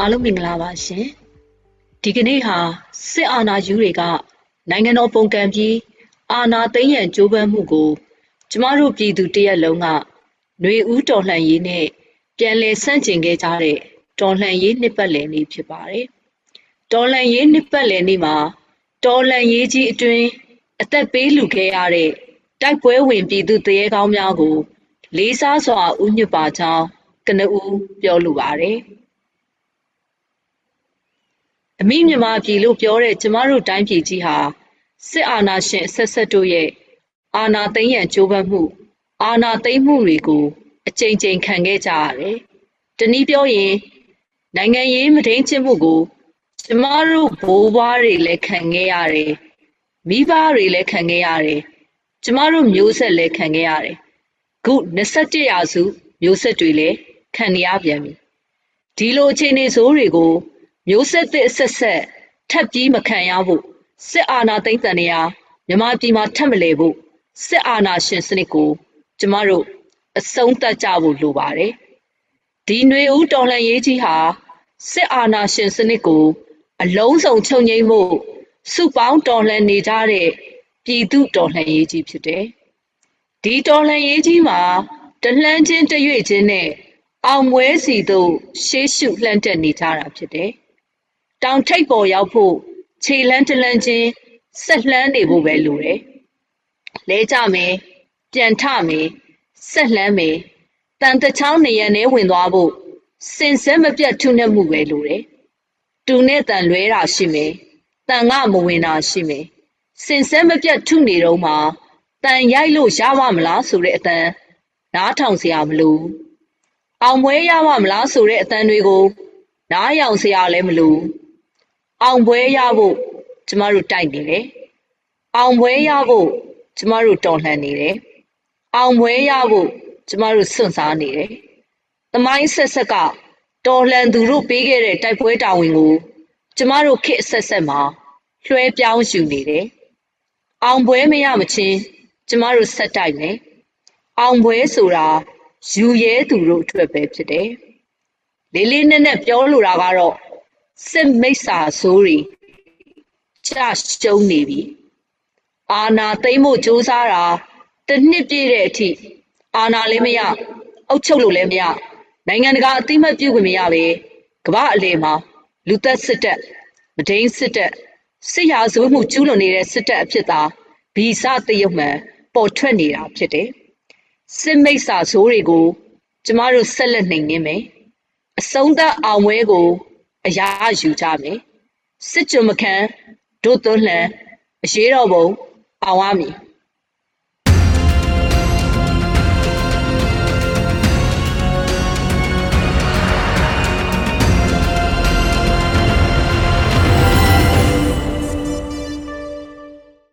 အားလုံးမင်္ဂလာပါရှင်ဒီကနေ့ဟာစစ်အာဏာယူတွေကနိုင်ငံတော်ပုံကံပြီးအာဏာသိမ်းရန်ကြိုးပမ်းမှုကိုကျမတို့ပြည်သူတရက်လုံးကຫນွေဦးတော်လှန်ရေးနဲ့ပြန်လည်ဆန့်ကျင်ခဲ့ကြတဲ့တော်လှန်ရေးနှစ်ပတ်လည်နေ့ဖြစ်ပါတယ်တော်လှန်ရေးနှစ်ပတ်လည်နေ့မှာတော်လှန်ရေးကြီးအတွင်းအသက်ပေးလူခဲ့ရတဲ့တိုက်ပွဲဝင်ပြည်သူတရေကောင်းများကို လေးစားစွာဥညွတ်ပါကြောင်းကနဦးပြောလိုပါတယ် အမိမြန်မာပြည်လို့ပြောတဲ့ကျမတို့တိုင်းပြည်ကြီးဟာစစ်အာဏာရှင်အဆက်ဆက်တို့ရဲ့အာဏာသိမ်းရန်ကြိုးပမ်းမှု အာဏာသိမ်းမှုတွေကို အကြိမ်ကြိမ်ခံခဲ့ကြရတယ်။တနည်းပြောရင်နိုင်ငံရေးမထိန်ချင်းမှုကိုကျမတို့ဘိုးဘွားတွေလည်းခံခဲ့ရတယ်။မိဘတွေလည်းခံခဲ့ရတယ်။ကျမတို့မျိုးဆက်လည်းခံခဲ့ရတယ်။ခု21ရာစုမျိုးဆက်တွေလည်းခံရပြန်ပြီ။ဒီလိုအခြေအနေဆိုးတွေကို မျိုးဆက်သစ်အဆက်ဆက်ထပ်ပြီးမခံရဖို့စစ်အာဏာသိမ်းတန်ရာမြန်မာပြည်မှာထပ်မလဲဖို့စစ်အာဏာရှင်စနစ်ကိုကျမတို့အဆုံးသတ်ကြဖို့လိုပါတယ်ဒီຫນွေဦးတော်လှန်ရေးကြီးဟာစစ်အာဏာရှင်စနစ်ကို အလုံးစုံချုပ်ငြိမ်းဖို့စုပေါင်းတော်လှန်နေကြတဲ့ပြည်သူတော်လှန်ရေးကြီးဖြစ်တယ်ဒီတော်လှန်ရေးကြီးမှာတလှမ်းချင်းတရွေ့ချင်းနဲ့အောင်မွဲစီသို့ရှေးရှုလှမ်းတက်နေကြတာဖြစ်တယ် တောင်ထိပ်ပေါ်ရောက်ဖို့ခြေလန်းတလန်းချင်းဆက်လှမ်းနေဖို့ပဲလိုတယ်။လဲကြမယ်၊ပြန်ထမယ်၊ဆက်လှမ်းမယ်၊တန်တချောင်းနေရန်ထဲဝင်သွားဖို့စင်စဲမပြတ်ထုနှက်မှုပဲလိုတယ်။တူနဲ့တန်လွဲတာရှိမယ်။တန်ကမဝင်တာရှိမယ်။စင်စဲမပြတ်ထုနေတော့မှတန်ရိုက်လို့ရပါမလားဆိုတဲ့အတန်နားထောင်စရာမလို။အောင်မွေးရပါမလားဆိုတဲ့အတန်တွေကိုနားယောင်စရာလည်းမလို။ အောင်ပွဲရဖို့ကျမတို့တိုက်နေတယ်အောင်ပွဲရဖို့ကျမတို့တော်လှန်နေတယ်အောင်ပွဲရဖို့ကျမတို့စွန့်စားနေတယ်သမိုင်းဆက်ဆက်ကတော်လှန်သူတို့ပေးခဲ့တဲ့တိုက်ပွဲတာဝန်ကိုကျမတို့ခေတ်ဆက်ဆက်မှာလွှဲပြောင်းယူနေတယ်အောင်ပွဲမရမချင်းကျမတို့ဆက်တိုက်မယ်အောင်ပွဲဆိုတာယူရဲသူတို့အတွက်ပဲဖြစ်တယ်လေးလေးနက်နက်ပြောလိုတာကတော့ စစ်မိတ်ဆာဆိုးတွေကြရှုံးနေပြီအာနာသိမ့်ဖို့စူးစမ်းတာတစ်နှစ်ပြည့်တဲ့အထိအာနာလည်းမရအုပ်ချုပ်လို့လည်းမရနိုင်ငံတကာအသိမှတ်ပြုခွင့်မရပဲကမ္ဘာအလယ်မှာလူသက်စစ်တပ်မဒိန်စစ်တပ်စစ်ရာဇဝတ်မှုကျူးလွန်နေတဲ့စစ်တပ်အဖြစ်သာဗီဇတရုတ်မှန်ပေါ်ထွက်နေတာဖြစ်တယ်စစ်မိတ်ဆာဆိုးတွေကို ကျမတို့ဆက်လက်နှိမ်နင်းမယ်အဆုံးသတ်အောင်ပွဲကို အရာယူကြမယ်စစ်ကြုံမခံဒုသွန်းလှန်အရေးတော်ပုံအောင်ရမည်